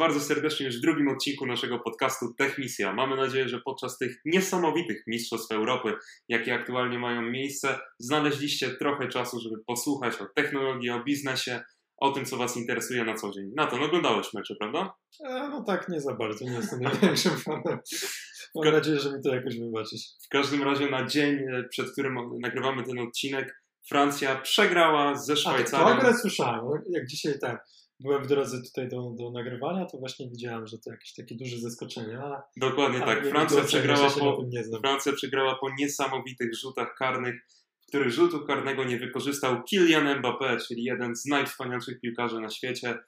bardzo serdecznie już w drugim odcinku naszego podcastu Techmisja. Mamy nadzieję, że podczas tych niesamowitych Mistrzostw Europy, jakie aktualnie mają miejsce, znaleźliście trochę czasu, żeby posłuchać o technologii, o biznesie, o tym, co Was interesuje na co dzień. Na to, no oglądałeś mecze, prawda? E, no tak, nie za bardzo, nie jestem największym fanem. Mam nadzieję, że mi to jakoś wybaczysz. W każdym razie na dzień, e, przed którym nagrywamy ten odcinek, Francja przegrała ze Szwajcarią. A, to akurat słyszałem, jak dzisiaj tak byłem w drodze tutaj do, do nagrywania, to właśnie widziałem, że to jakieś takie duże zaskoczenie. A, Dokładnie a tak. Francja przegrała, po, Francja przegrała po niesamowitych rzutach karnych, w których rzutu karnego nie wykorzystał Kylian Mbappé, czyli jeden z najwspanialszych piłkarzy na świecie.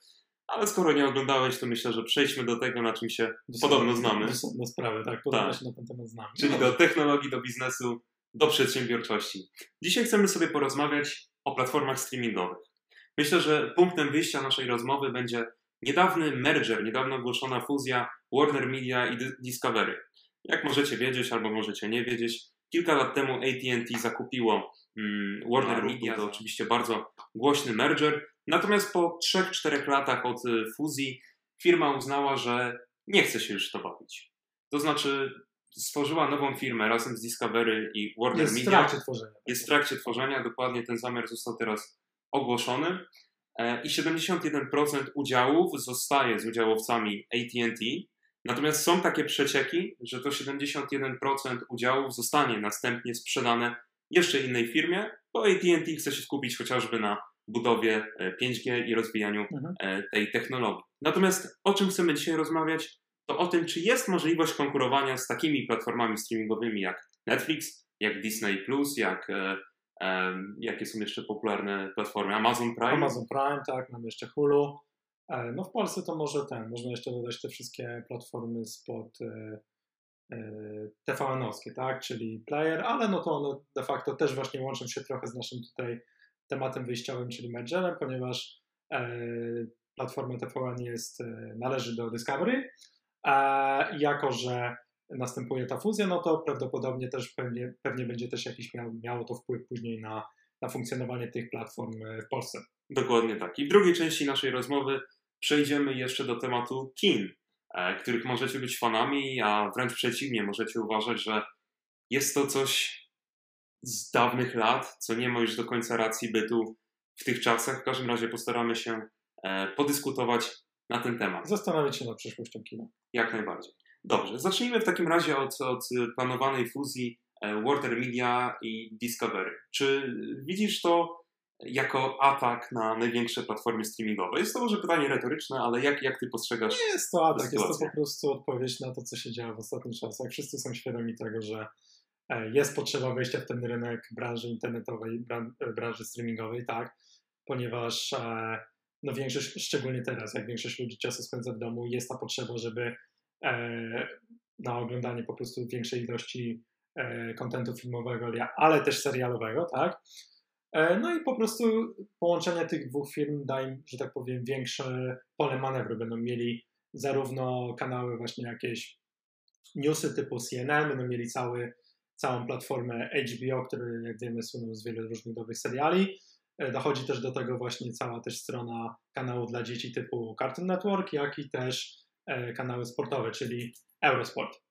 Ale skoro nie oglądałeś, to myślę, że przejdźmy do tego, na czym się do podobno znamy. Do sprawy, tak, podobno tak. się na ten temat znamy. Czyli do technologii, do biznesu, do przedsiębiorczości. Dzisiaj chcemy sobie porozmawiać o platformach streamingowych. Myślę, że punktem wyjścia naszej rozmowy będzie niedawny merger, niedawno ogłoszona fuzja Warner Media i Discovery. Jak możecie wiedzieć albo możecie nie wiedzieć, kilka lat temu AT&T zakupiło mm, Warner Media, to oczywiście bardzo głośny merger. Natomiast po 3-4 latach od y, fuzji firma uznała, że nie chce się już to bawić. To znaczy stworzyła nową firmę razem z Discovery i Warner jest Media. Jest w trakcie tworzenia. Jest w trakcie tworzenia, dokładnie ten zamiar został teraz ogłoszony e, i 71% udziałów zostaje z udziałowcami AT&T. Natomiast są takie przecieki, że to 71% udziałów zostanie następnie sprzedane jeszcze innej firmie, bo AT&T chce się skupić chociażby na budowie 5G e, i rozwijaniu mhm. E, tej technologii. Natomiast o czym chcemy dzisiaj rozmawiać, to o tym, czy jest możliwość konkurowania z takimi platformami streamingowymi jak Netflix, jak Disney+, jak Jakie są jeszcze popularne platformy? Amazon Prime? Amazon Prime, tak, mamy jeszcze Hulu. E, no w Polsce to może ten, można jeszcze dodać te wszystkie platformy spod e, e, TVN-owskie, tak, czyli player, ale no to one de facto też właśnie łączą się trochę z naszym tutaj tematem wyjściowym, czyli mergerem, ponieważ platforma TVN jest, należy do Discovery, a jako, że następuje ta fuzja, no to prawdopodobnie też pewnie, pewnie będzie też jakiś miał, miało to wpływ później na, na funkcjonowanie tych platform e, w Polsce. Dokładnie tak. I w drugiej części naszej rozmowy przejdziemy jeszcze do tematu kin, e, których możecie być fanami, a wręcz przeciwnie, możecie uważać, że jest to coś z dawnych lat, co nie ma już do końca racji bytu w tych czasach. W każdym razie postaramy się e, podyskutować na ten temat. Zastanowić się nad przyszłością kina. Jak najbardziej. Dobrze, zacznijmy w takim razie od, od planowanej fuzji e, Warner Media i Discovery. Czy widzisz to jako atak na największe platformy streamingowe? Jest to może pytanie retoryczne, ale jak, jak ty postrzegasz Nie jest to atak, jest to po prostu odpowiedź na to, co się dzieje w ostatnich czasach. Wszyscy są świadomi tego, że e, jest potrzeba wejścia w ten rynek branży internetowej, e, branży streamingowej, tak, ponieważ no większość, szczególnie teraz, jak większość ludzi czasu spędza w domu, jest ta potrzeba, żeby na oglądanie po prostu większej ilości e, kontentu filmowego, ale też serialowego, tak? E, no i po prostu połączenie tych dwóch firm da im, że tak powiem, większe pole manewru. Będą mieli zarówno kanały właśnie jakieś newsy typu CNN, będą mieli cały, całą platformę HBO, który jak wiemy słyną z wielu różnych dobrych seriali. Dochodzi też do tego właśnie cała też strona kanału dla dzieci typu Cartoon Network, jak i też E, kanały sportowe, czyli Eurosport.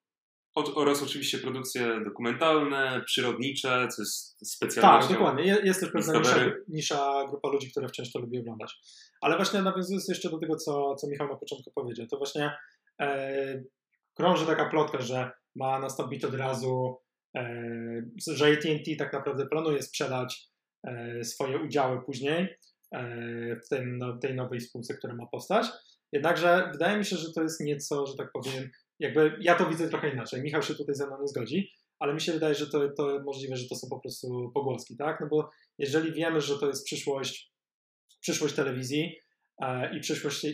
Oraz oczywiście produkcje dokumentalne, przyrodnicze, co jest specjalnością. Tak, dokładnie. Jest też pewna nisza, nisza, grupa ludzi, która wciąż to lubi oglądać. Ale właśnie nawiązując jeszcze do tego, co, co Michał na początku powiedział, to właśnie e, krąży taka plotka, że ma nastąpić od razu, e, że AT&T tak naprawdę planuje sprzedać e, swoje udziały później e, w tym, no, tej nowej spółce, która ma powstać. Jednakże wydaje mi się, że to jest nieco, że tak powiem, jakby ja to widzę trochę inaczej. Michał się tutaj ze mną nie zgodzi, ale mi się wydaje, że to, to możliwe, że to są po prostu pogłoski, tak? No bo jeżeli wiemy, że to jest przyszłość, przyszłość telewizji e, i przyszłość e,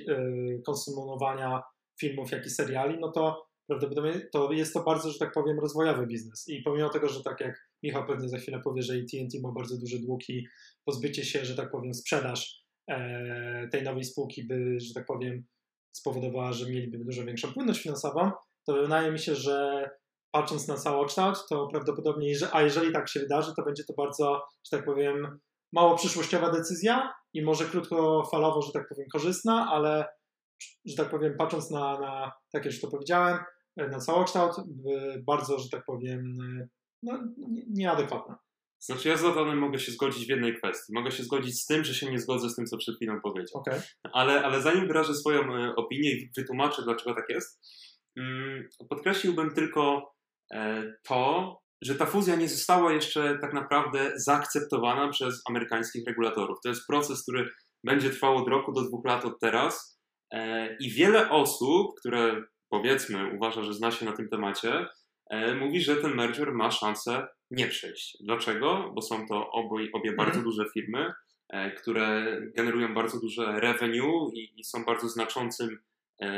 konsumowania filmów, jak i seriali, no to prawdopodobnie to jest to bardzo, że tak powiem, rozwojowy biznes. I pomimo tego, że tak jak Michał pewnie za chwilę powie, że AT&T ma bardzo duże długi, pozbycie się, że tak powiem, sprzedaż tej nowej spółki by, że tak powiem, spowodowała, że mieliby dużo większą płynność finansową, to wydaje mi się, że patrząc na całokształt, to prawdopodobnie, a jeżeli tak się wydarzy, to będzie to bardzo, że tak powiem, mało przyszłościowa decyzja i może krótkofalowo, że tak powiem, korzystna, ale że tak powiem, patrząc na, na tak jak już to powiedziałem, na całokształt, bardzo, że tak powiem, no, nieadekwatna. Znaczy ja z Zlatanem mogę się zgodzić w jednej kwestii. Mogę się zgodzić z tym, że się nie zgodzę z tym, co przed chwilą powiedział. Okay. Ale, ale zanim wyrażę swoją e, opinię i wytłumaczę, dlaczego tak jest, mm, podkreśliłbym tylko e, to, że ta fuzja nie została jeszcze tak naprawdę zaakceptowana przez amerykańskich regulatorów. To jest proces, który będzie trwał od roku do dwóch lat od teraz e, i wiele osób, które powiedzmy uważa, że zna się na tym temacie, mówi, że ten merger ma szansę nie przejść. Dlaczego? Bo są to obie, obie bardzo mhm. duże firmy, e, które generują bardzo duże revenue i, i są bardzo znaczącym e,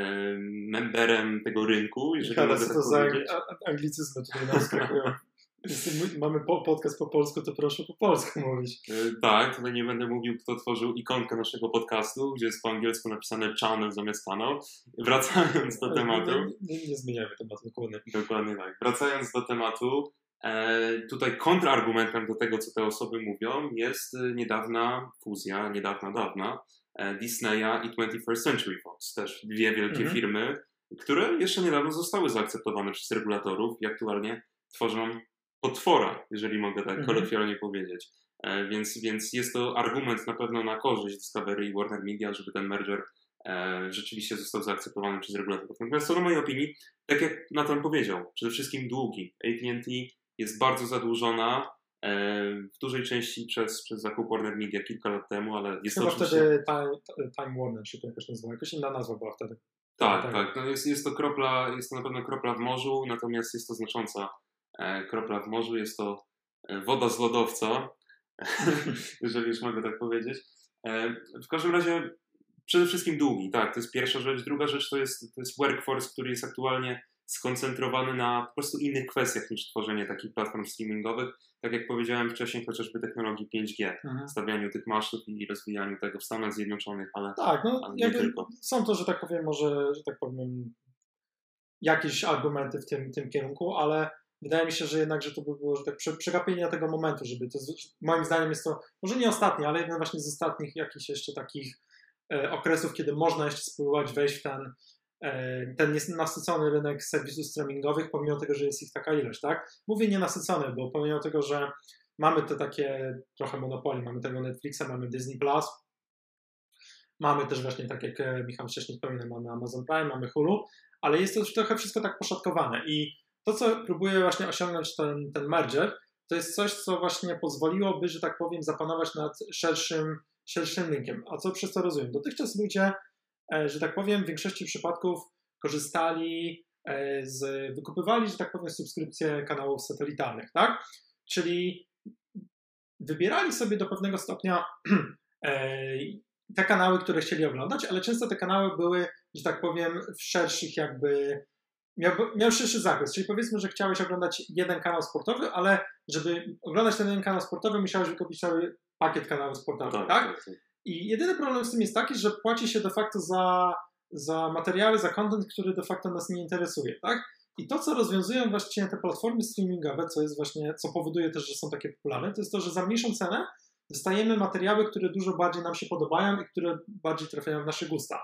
memberem tego rynku. Jeżeli co tak to za anglicyzmy tutaj nas skakują? mamy podcast po polsku, to proszę po polsku mówić. E, tak, tutaj nie będę mówił, kto tworzył ikonkę naszego podcastu, gdzie jest po angielsku napisane channel zamiast kanał. Wracając do tematu. Nie, nie, nie zmieniamy tematu, dokładnie. Dokładnie tak. Wracając do tematu, tutaj kontrargumentem do tego, co te osoby mówią, jest e, niedawna fuzja, niedawna, dawna e, Disneya i 21st Century Fox. Też dwie wielkie mhm. firmy, które jeszcze niedawno zostały zaakceptowane przez regulatorów i aktualnie tworzą potwora, jeżeli mogę tak mhm. kolokwialnie powiedzieć. Więc, więc jest to argument na pewno na korzyść Discovery i Warner Media, żeby ten merger rzeczywiście został zaakceptowany przez regulatorów. Natomiast co do mojej opinii, tak jak Nathan powiedział, przede wszystkim długi. AT&T jest bardzo zadłużona, e, w dużej części przez, przez zakup Warner Media kilka lat temu, ale jest Chyba to oczywiście... wtedy Time, Time Warner się to jakoś nazywa, jakoś inna nazwa była wtedy. Tak, tak. tak. No jest, jest, to kropla, jest to na pewno kropla w morzu, natomiast jest to znacząca e, kropla w morzu, jest to e, woda z lodowca, jeżeli już mogę tak powiedzieć. W każdym razie przede wszystkim długi, tak, to jest pierwsza rzecz. Druga rzecz to jest, to jest workforce, który jest aktualnie skoncentrowany na po prostu innych kwestiach niż tworzenie takich platform streamingowych. Tak jak powiedziałem wcześniej, chociażby technologii 5G, mhm. stawianiu tych maszyn i rozwijaniu tego w Stanach Zjednoczonych, ale, tak, no, ale nie tylko. Są to, że tak powiem, może, że tak powiem, jakieś argumenty w tym, tym kierunku, ale wydaje mi się, że jednak, że to by było że tak przegapienie tego momentu, żeby to, moim zdaniem jest to, może nie ostatni, ale jeden właśnie z ostatnich jakichś jeszcze takich e, okresów, kiedy można jeszcze spróbować wejść w ten ten nienasycony rynek serwisów streamingowych, pomimo tego, że jest ich taka ilość, tak? Mówię nienasycony, bo pomimo tego, że mamy te takie trochę monopolii, mamy tego Netflixa, mamy Disney Plus, mamy też właśnie, tak jak e, Michał wcześniej wspominał, mamy Amazon Prime, mamy Hulu, ale jest to już trochę wszystko tak poszatkowane i to, co próbuje właśnie osiągnąć ten, ten merger, to jest coś, co właśnie pozwoliłoby, że tak powiem, zapanować nad szerszym, szerszym rynkiem. A co przez to rozumiem? Dotychczas ludzie E, że tak powiem, w większości przypadków korzystali e, z, wykupywali, że tak powiem, subskrypcje kanałów satelitarnych, tak? Czyli wybierali sobie do pewnego stopnia e, te kanały, które chcieli oglądać, ale często te kanały były, że tak powiem, w szerszych jakby miał, miał szerszy zakres, czyli powiedzmy, że chciałeś oglądać jeden kanał sportowy, ale żeby oglądać ten jeden kanał sportowy, musiałeś wykupić cały pakiet kanałów sportowych, tak? tak? tak, tak. I jedyny problem z tym jest taki, że płaci się de facto za, za materiały, za content, który de facto nas nie interesuje, tak? I to, co rozwiązują właśnie te platformy streamingowe, co jest właśnie, co powoduje też, że są takie popularne, to jest to, że za mniejszą cenę dostajemy materiały, które dużo bardziej nam się podobają i które bardziej trafiają w nasze gusta.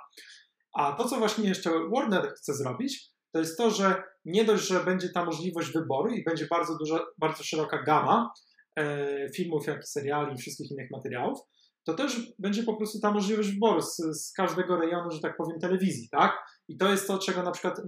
A to, co właśnie jeszcze Warner chce zrobić, to jest to, że nie dość, że będzie ta możliwość wyboru i będzie bardzo duża, bardzo szeroka gama e, filmów, jak i seriali i wszystkich innych materiałów, to też będzie po prostu ta możliwość wyboru z, z, każdego rejonu, że tak powiem, telewizji, tak? I to jest to, czego na przykład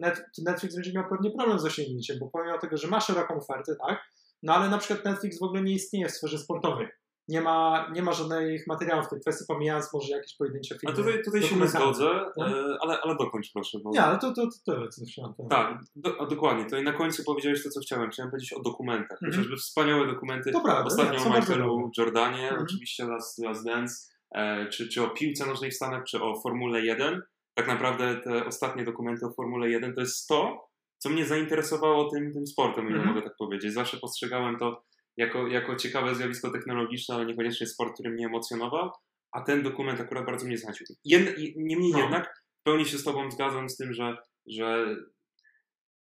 Netflix będzie miał pewnie problem z osiągnięciem, bo pomimo tego, że ma szeroką ofertę, tak? No ale na przykład Netflix w ogóle nie istnieje w sferze sportowej nie ma, nie ma żadnych materiałów w tej kwestii, pomijając może jakieś pojedyncze filmy. A tutaj, tutaj się nie zgodzę, no? ale, ale dokończ proszę. Bo... Nie, ale to, to, to tyle, co chciałem. Tak, do, dokładnie. To i na końcu powiedziałeś to, co chciałem. Chciałem powiedzieć o dokumentach. Mm -hmm. Chociażby wspaniałe dokumenty. Prawda, Ostatnio o Michaelu Jordanie, mm -hmm. oczywiście Last, Last Dance, e, czy, czy o piłce nożnej w Stanach, czy o Formule 1. Tak naprawdę te ostatnie dokumenty o Formule 1 to jest to, co mnie zainteresowało tym, tym sportem, mm -hmm. mogę tak powiedzieć. Zawsze postrzegałem to jako, jako ciekawe zjawisko technologiczne, ale niekoniecznie sport, który mnie emocjonował, a ten dokument akurat bardzo mnie zachęcił. niemniej no. jednak w pełni się z Tobą zgadzam z tym, że, że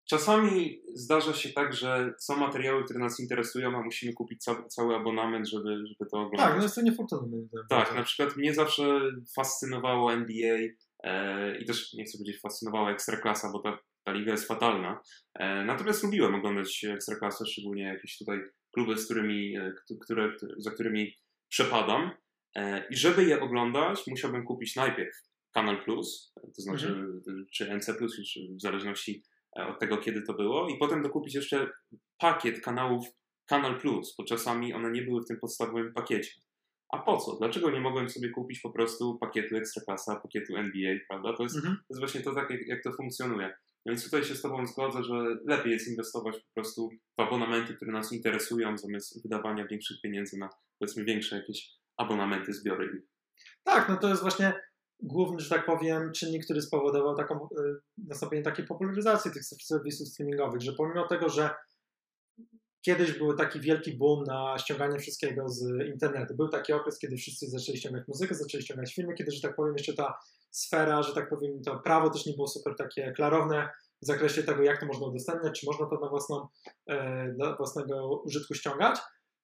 czasami zdarza się tak, że są materiały, które nas interesują, a musimy kupić ca cały abonament, żeby, żeby to oglądać. Tak, no jest to niefortunne. Tak, na przykład mnie zawsze fascynowało NBA, e, i też nie chcę powiedzieć fascynowała Ekstraklasa, bo ta, ta liga jest fatalna. E, natomiast lubiłem oglądać Ekstraklasę, szczególnie jakieś tutaj kluby, z którymi, e, które, za którymi przepadam. I żeby je oglądać, musiałbym kupić najpierw Kanal Plus, to znaczy mhm. czy NC Plus, czy w zależności od tego, kiedy to było, i potem dokupić jeszcze pakiet kanałów Kanal Plus, bo czasami one nie były w tym podstawowym pakiecie. A po co? Dlaczego nie mogłem sobie kupić po prostu pakietu Ekstraklasa, pakietu NBA, prawda? To jest, mhm. to jest właśnie to tak, jak, jak to funkcjonuje. Więc tutaj się z Tobą zgodzę, że lepiej jest inwestować po prostu w abonamenty, które nas interesują, zamiast wydawania większych pieniędzy na powiedzmy większe jakieś abonamenty, zbiory. Tak, no to jest właśnie główny, że tak powiem, czynnik, który spowodował taką, y, nastąpienie takiej popularyzacji tych serwisów streamingowych, że pomimo tego, że kiedyś był taki wielki boom na ściąganie wszystkiego z internetu. Był taki okres, kiedy wszyscy zaczęli ściągać muzykę, zaczęli ściągać filmy, kiedy, że tak powiem, jeszcze ta sfera, że tak powiem, to prawo też nie było super takie klarowne w zakresie tego, jak to można udostępniać, czy można to na własną, e, dla własnego użytku ściągać,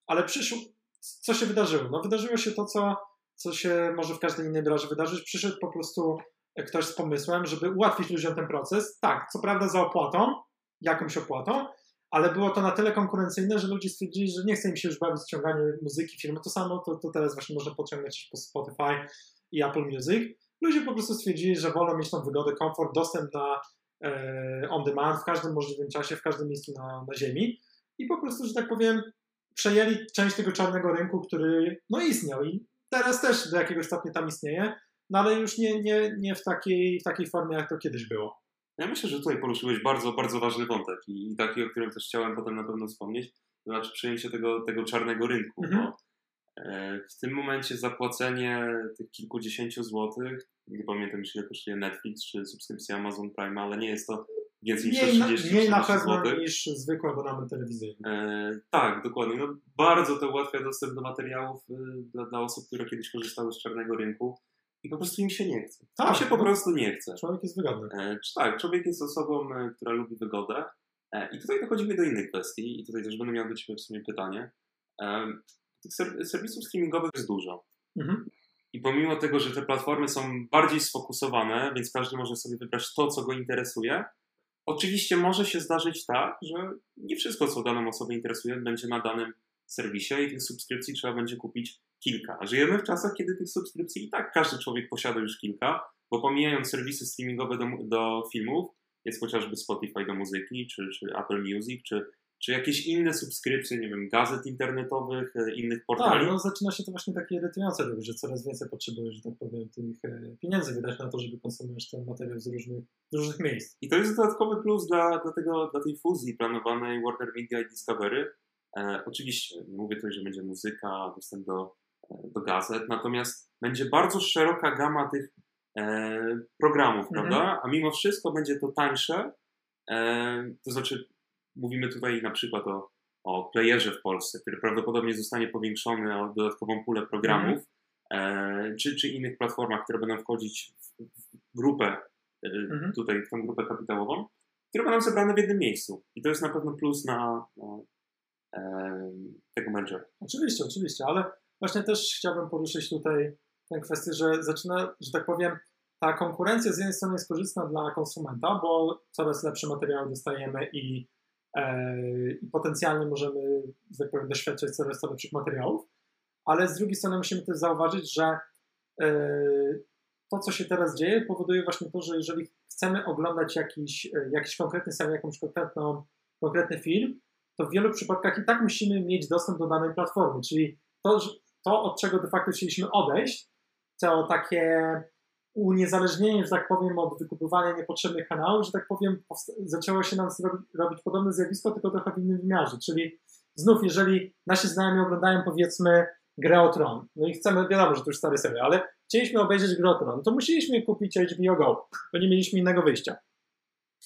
ale przyszło, co się wydarzyło? No wydarzyło się to, co, co się może w każdej innej branży wydarzyć. Przyszedł po prostu ktoś z pomysłem, żeby ułatwić ludziom ten proces. Tak, co prawda za opłatą, jakąś opłatą, ale było to na tyle konkurencyjne, że ludzie stwierdzili, że nie chce im się już bawić ściąganie muzyki, filmu. To samo to, to teraz właśnie można podciągnąć po Spotify i Apple Music. Ludzie po prostu stwierdzili, że wolą mieć tą wygodę, komfort, dostęp na e, on demand w każdym możliwym czasie, w każdym miejscu na, na ziemi i po prostu, że tak powiem, przejęli część tego czarnego rynku, który no istniał i teraz też do jakiegoś stopnia tam istnieje, no ale już nie, nie, nie w, takiej, w takiej formie, jak to kiedyś było. Ja myślę, że tutaj poruszyłeś bardzo, bardzo ważny wątek i taki, o którym też chciałem potem na pewno wspomnieć, to znaczy przyjęcie tego, tego czarnego rynku, mhm. bo e, w tym momencie zapłacenie tych kilkudziesięciu złotych, nie pamiętam już ile kosztuje Netflix czy subskrypcja Amazon Prime, ale nie jest to więcej niż 30 Mniej na pewno złotych. niż zwykły abonament telewizyjny. E, tak, dokładnie. No, bardzo to ułatwia dostęp do materiałów y, dla, dla osób, które kiedyś korzystały z czarnego rynku i po prostu im się nie chce. Tak, im się po prostu nie chce. Człowiek jest wygodny. E, tak, człowiek jest osobą, e, która lubi wygodę. E, I tutaj dochodzimy do innych kwestii, i tutaj też będę miał do Ciebie w sumie pytanie. E, tych serwisów streamingowych jest dużo. Mhm. I pomimo tego, że te platformy są bardziej sfokusowane, więc każdy może sobie wybrać to, co go interesuje, oczywiście może się zdarzyć tak, że nie wszystko, co daną osobę interesuje, będzie na danym serwisie i tych subskrypcji trzeba będzie kupić kilka. A żyjemy w czasach, kiedy tych subskrypcji i tak każdy człowiek posiada już kilka, bo pomijając serwisy streamingowe do, do filmów, jest chociażby Spotify do muzyki, czy, czy Apple Music, czy, czy jakieś inne subskrypcje, nie wiem, gazet internetowych, e, innych portali. Tak, no zaczyna się to właśnie takie irytujące że coraz więcej potrzebujesz, że tak powiem, tych e, pieniędzy wydać na to, żeby konsumować ten materiał z różnych, różnych miejsc. I to jest dodatkowy plus dla, dla, tego, dla tej fuzji planowanej Warner Media i Discovery. E, oczywiście, mówię tutaj, że będzie muzyka, dostęp do do gazet, natomiast będzie bardzo szeroka gama tych e, programów, mhm. prawda? A mimo wszystko będzie to tańsze, e, to znaczy mówimy tutaj na przykład o, o playerze w Polsce, który prawdopodobnie zostanie powiększony o dodatkową pulę programów, mhm. e, czy, czy innych platformach, które będą wchodzić w, w grupę, e, mhm. tutaj w tą grupę kapitałową, które będą zebrane w jednym miejscu. I to jest na pewno plus na, na e, tego merger. Oczywiście, oczywiście, ale właśnie też chciałbym poruszyć tutaj tę kwestię, że zaczyna, że tak powiem, ta konkurencja z jednej strony jest korzystna dla konsumenta, bo coraz lepsze materiały dostajemy i, e, potencjalnie możemy, że tak powiem, doświadczać coraz lepszych materiałów, ale z drugiej strony musimy też zauważyć, że e, to, co się teraz dzieje, powoduje właśnie to, że jeżeli chcemy oglądać jakiś, e, jakiś konkretny serial, jakąś konkretną, konkretny film, to w wielu przypadkach i tak musimy mieć dostęp do danej platformy, czyli to, to, od czego de facto chcieliśmy odejść, to takie uniezależnienie, że tak powiem, od wykupywania niepotrzebnych kanałów, że tak powiem, zaczęło się nam robić podobne zjawisko, tylko trochę w innym wymiarze. Czyli znów, jeżeli nasi znajomi oglądają, powiedzmy, grę o Tron, no i chcemy, wiadomo, że to już stary serial, ale chcieliśmy obejrzeć grę o Tron, to musieliśmy kupić HBO Go, bo nie mieliśmy innego wyjścia.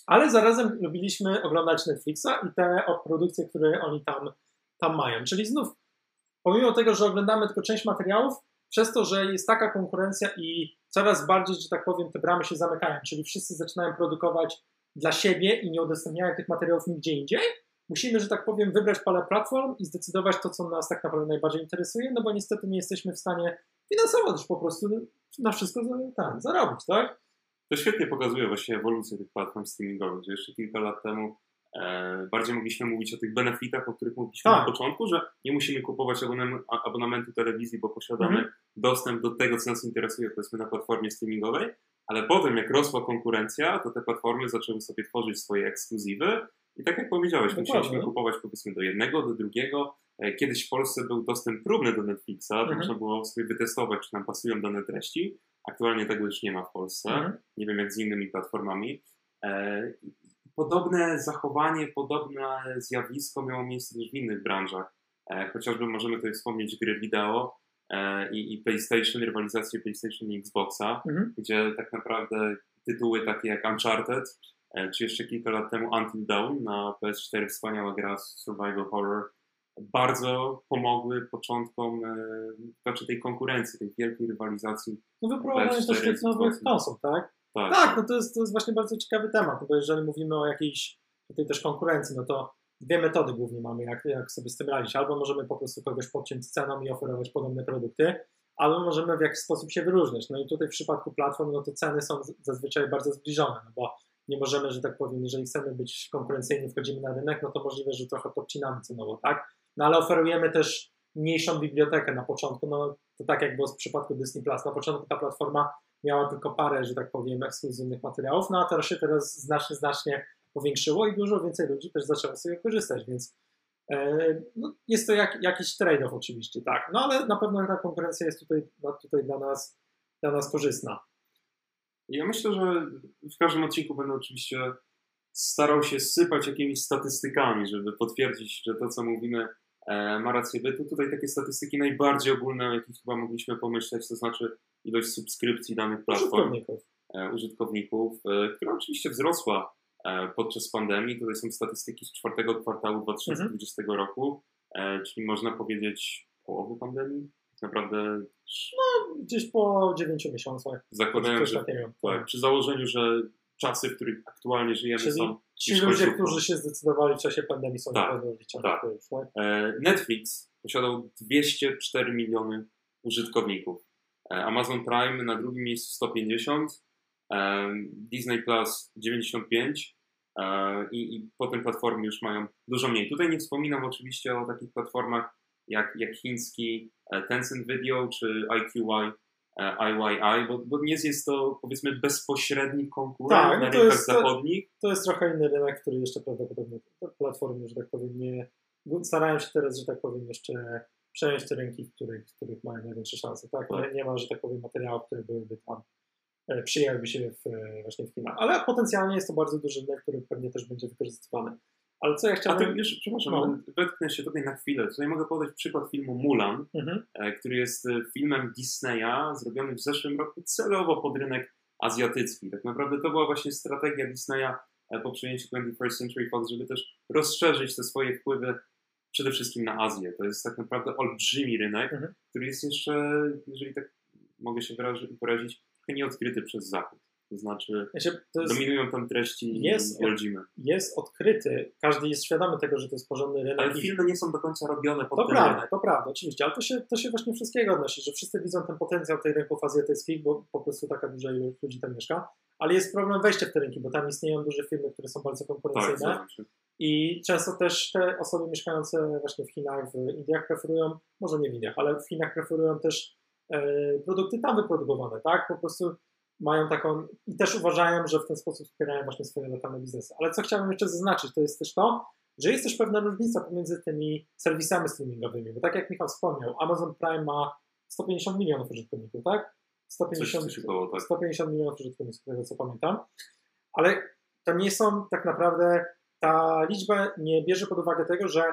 Ale zarazem lubiliśmy oglądać Netflixa i te produkcje, które oni tam, tam mają. Czyli znów pomimo tego, że oglądamy tylko część materiałów, przez to, że jest taka konkurencja i coraz bardziej, że tak powiem, te bramy się zamykają, czyli wszyscy zaczynają produkować dla siebie i nie udostępniają tych materiałów nigdzie indziej, musimy, że tak powiem, wybrać parę platform i zdecydować to, co nas tak naprawdę najbardziej interesuje, no bo niestety nie jesteśmy w stanie finansowo też po prostu na wszystko tak, zarobić, tak? To świetnie pokazuje właśnie ewolucję tych platform streamingowych, że jeszcze kilka lat temu bardziej mogliśmy mówić o tych benefitach, o których mówiliśmy tak. na początku, że nie musimy kupować abonamentu telewizji, bo posiadamy mhm. dostęp do tego, co nas interesuje, powiedzmy na platformie streamingowej, ale potem jak rosła konkurencja, to te platformy zaczęły sobie tworzyć swoje ekskluzywy i tak jak powiedziałeś, musieliśmy kupować powiedzmy do jednego, do drugiego. E, kiedyś w Polsce był dostęp próbny do Netflixa, mhm. można było sobie wytestować, czy nam pasują dane treści. Aktualnie tego już nie ma w Polsce. Mhm. Nie wiem jak z innymi platformami. E, podobne zachowanie, podobne zjawisko miało miejsce też w innych branżach. E, chociażby możemy tutaj wspomnieć gry wideo i, i PlayStation, rywalizację PlayStation i Xboxa, mhm. gdzie tak naprawdę tytuły takie jak Uncharted E, czy jeszcze kilka lat temu Until Dawn na PS4, wspaniała gra survival horror, bardzo pomogły początkom e, znaczy tej konkurencji, tej wielkiej rywalizacji. No wyprowadzenie też tych nowych konsol, tak? Tak, tak no to, jest, to jest właśnie bardzo ciekawy temat, bo jeżeli mówimy o jakiejś tutaj też konkurencji, no to dwie metody głównie mamy, jak, jak sobie z tym radzić. Albo możemy po prostu kogoś podciąć ceną i oferować podobne produkty, albo możemy w jakiś sposób się wyróżniać. No i tutaj w przypadku platform, no to ceny są zazwyczaj bardzo zbliżone, no bo nie możemy, że tak powiem, jeżeli chcemy być konkurencyjni, wchodzimy na rynek, no to możliwe, że trochę podcinamy cenowo, tak? No ale oferujemy też mniejszą bibliotekę na początku, no to tak jak było w przypadku Disney Plus, na początku ta platforma miała tylko parę, że tak powiem, ekskluzywnych materiałów, no a teraz się teraz znacznie, znacznie powiększyło i dużo więcej ludzi też zaczęło sobie korzystać, więc e, no, jest to jak, jakiś trade-off oczywiście, tak, no ale na pewno ta konkurencja jest tutaj, no, tutaj dla, nas, dla nas korzystna. Ja myślę, że w każdym odcinku będę oczywiście starał się sypać jakimiś statystykami, żeby potwierdzić, że to, co mówimy, e, ma rację bytu. Tutaj takie statystyki najbardziej ogólne, o jakich chyba mogliśmy pomyśleć, to znaczy ilość subskrypcji danych platform użytkowników, e, użytkowników e, która oczywiście wzrosła podczas pandemii. Tutaj są statystyki z czwartego kwartału 2020 mhm. roku, czyli można powiedzieć połowy pandemii naprawdę. No, gdzieś po 9 miesiącach. Zakładając, że tak, przy założeniu, że czasy, w których aktualnie żyjemy Czyli są. Ci ludzie, którzy się zdecydowali w czasie pandemii są tak, na pewno tak. Tak? E, Netflix posiadał 204 miliony użytkowników. E, Amazon Prime na drugim miejscu 150, e, Disney Plus 95 i, i potem platformy już mają dużo mniej. Tutaj nie wspominam oczywiście o takich platformach jak, jak chiński e, Tencent Video czy IQY, IYI, e, bo, bo nie jest to powiedzmy bezpośredni konkurent tak, na rynkach jest, zachodnich. To, to, jest trochę inny rynek, który jeszcze prawdopodobnie platformy, że tak powiem, nie starają się teraz, że tak powiem, jeszcze przejąć te rynki, w których, w których mają największe szanse. Tak? tak. Nie ma, że tak powiem, materiałów, które byłyby tam e, przyjęłyby się w, właśnie w Chinach. Ale potencjalnie jest to bardzo duży rynek, który pewnie też będzie wykorzystywany. Ale co ja chciałbym... A już, przepraszam, no. wetknę się tutaj na chwilę. Tutaj mogę podać przykład filmu Mulan, mhm. E, który jest e, filmem Disneya, zrobiony w zeszłym roku celowo pod rynek azjatycki. Tak naprawdę to była właśnie strategia Disneya e, po przejęciu 21st Century Fox, żeby też rozszerzyć te swoje wpływy przede wszystkim na Azję. To jest tak naprawdę olbrzymi rynek, mhm. który jest jeszcze, jeżeli tak mogę się wyrazić, trochę nieodkryty przez Zachód. To znaczy, to jest, dominują tam treści jest, rodzime. Jest odkryty, każdy jest świadomy tego, że to jest porządny rynek. Ale filmy nie są do końca robione pod To prawda, rynek. to prawda, oczywiście, ale to się, to się właśnie wszystkiego odnosi, że wszyscy widzą ten potencjał tych rynków azjatyckich, bo po prostu taka duża ilość ludzi tam mieszka, ale jest problem wejścia w te rynki, bo tam istnieją duże firmy, które są bardzo konkurencyjne. Tak, i często też te osoby mieszkające właśnie w Chinach, w Indiach preferują, może nie w Indiach, ale w Chinach preferują też e, produkty tam wyprodukowane, tak? Po prostu mają taką i też uważają, że w ten sposób wspierają właśnie swoje lokalne biznesy. Ale co chciałbym jeszcze zaznaczyć, to jest też to, że jest też pewna różnica pomiędzy tymi serwisami streamingowymi, bo tak jak Michał wspomniał, Amazon Prime ma 150 milionów użytkowników, tak? 150, coś, coś było, tak? 150 milionów użytkowników, z tego co pamiętam, ale to nie są tak naprawdę, ta liczba nie bierze pod uwagę tego, że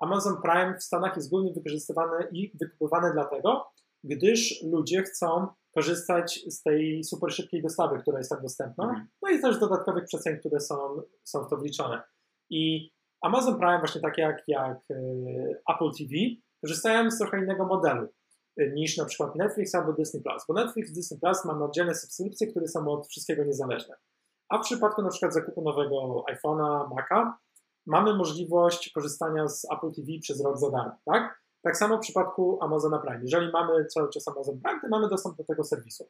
Amazon Prime w Stanach jest głównie wykorzystywany i wykupowany dlatego, gdyż ludzie chcą korzystać z tej super szybkiej dostawy, która jest tam dostępna, mhm. no i też dodatkowych przecen, które są, są w to wliczone. I Amazon Prime, właśnie takie jak, jak e, Apple TV, korzystają z trochę innego modelu e, niż na przykład Netflix albo Disney Plus, bo Netflix, Disney Plus ma oddzielne subskrypcje, które są od wszystkiego niezależne. A w przypadku na przykład zakupu nowego iPhone'a, Maca, mamy możliwość korzystania z Apple TV przez rok za darmo, tak? Tak samo w przypadku Amazona Prime. Jeżeli mamy cały czas Amazon Prime, to mamy dostęp do tego serwisu.